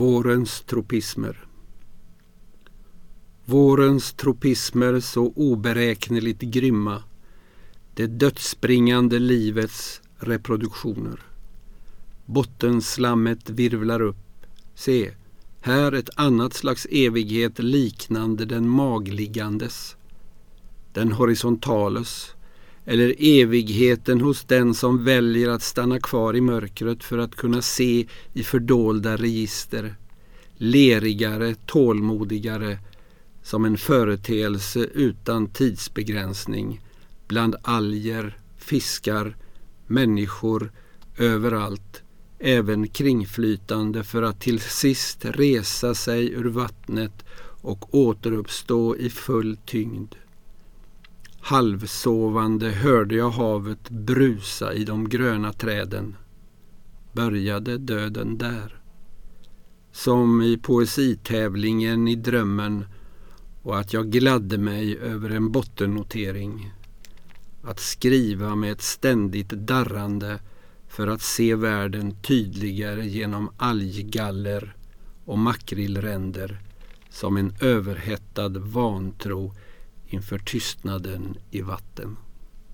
Vårens tropismer Vårens tropismer så oberäkneligt grymma det dödsbringande livets reproduktioner. Bottenslammet virvlar upp. Se, här ett annat slags evighet liknande den magliggandes. Den horisontales, eller evigheten hos den som väljer att stanna kvar i mörkret för att kunna se i fördolda register. Lerigare, tålmodigare, som en företeelse utan tidsbegränsning bland alger, fiskar, människor, överallt, även kringflytande för att till sist resa sig ur vattnet och återuppstå i full tyngd. Halvsovande hörde jag havet brusa i de gröna träden. Började döden där? Som i poesitävlingen i drömmen och att jag gladde mig över en bottennotering. Att skriva med ett ständigt darrande för att se världen tydligare genom alggaller och makrillränder som en överhettad vantro inför tystnaden i vatten.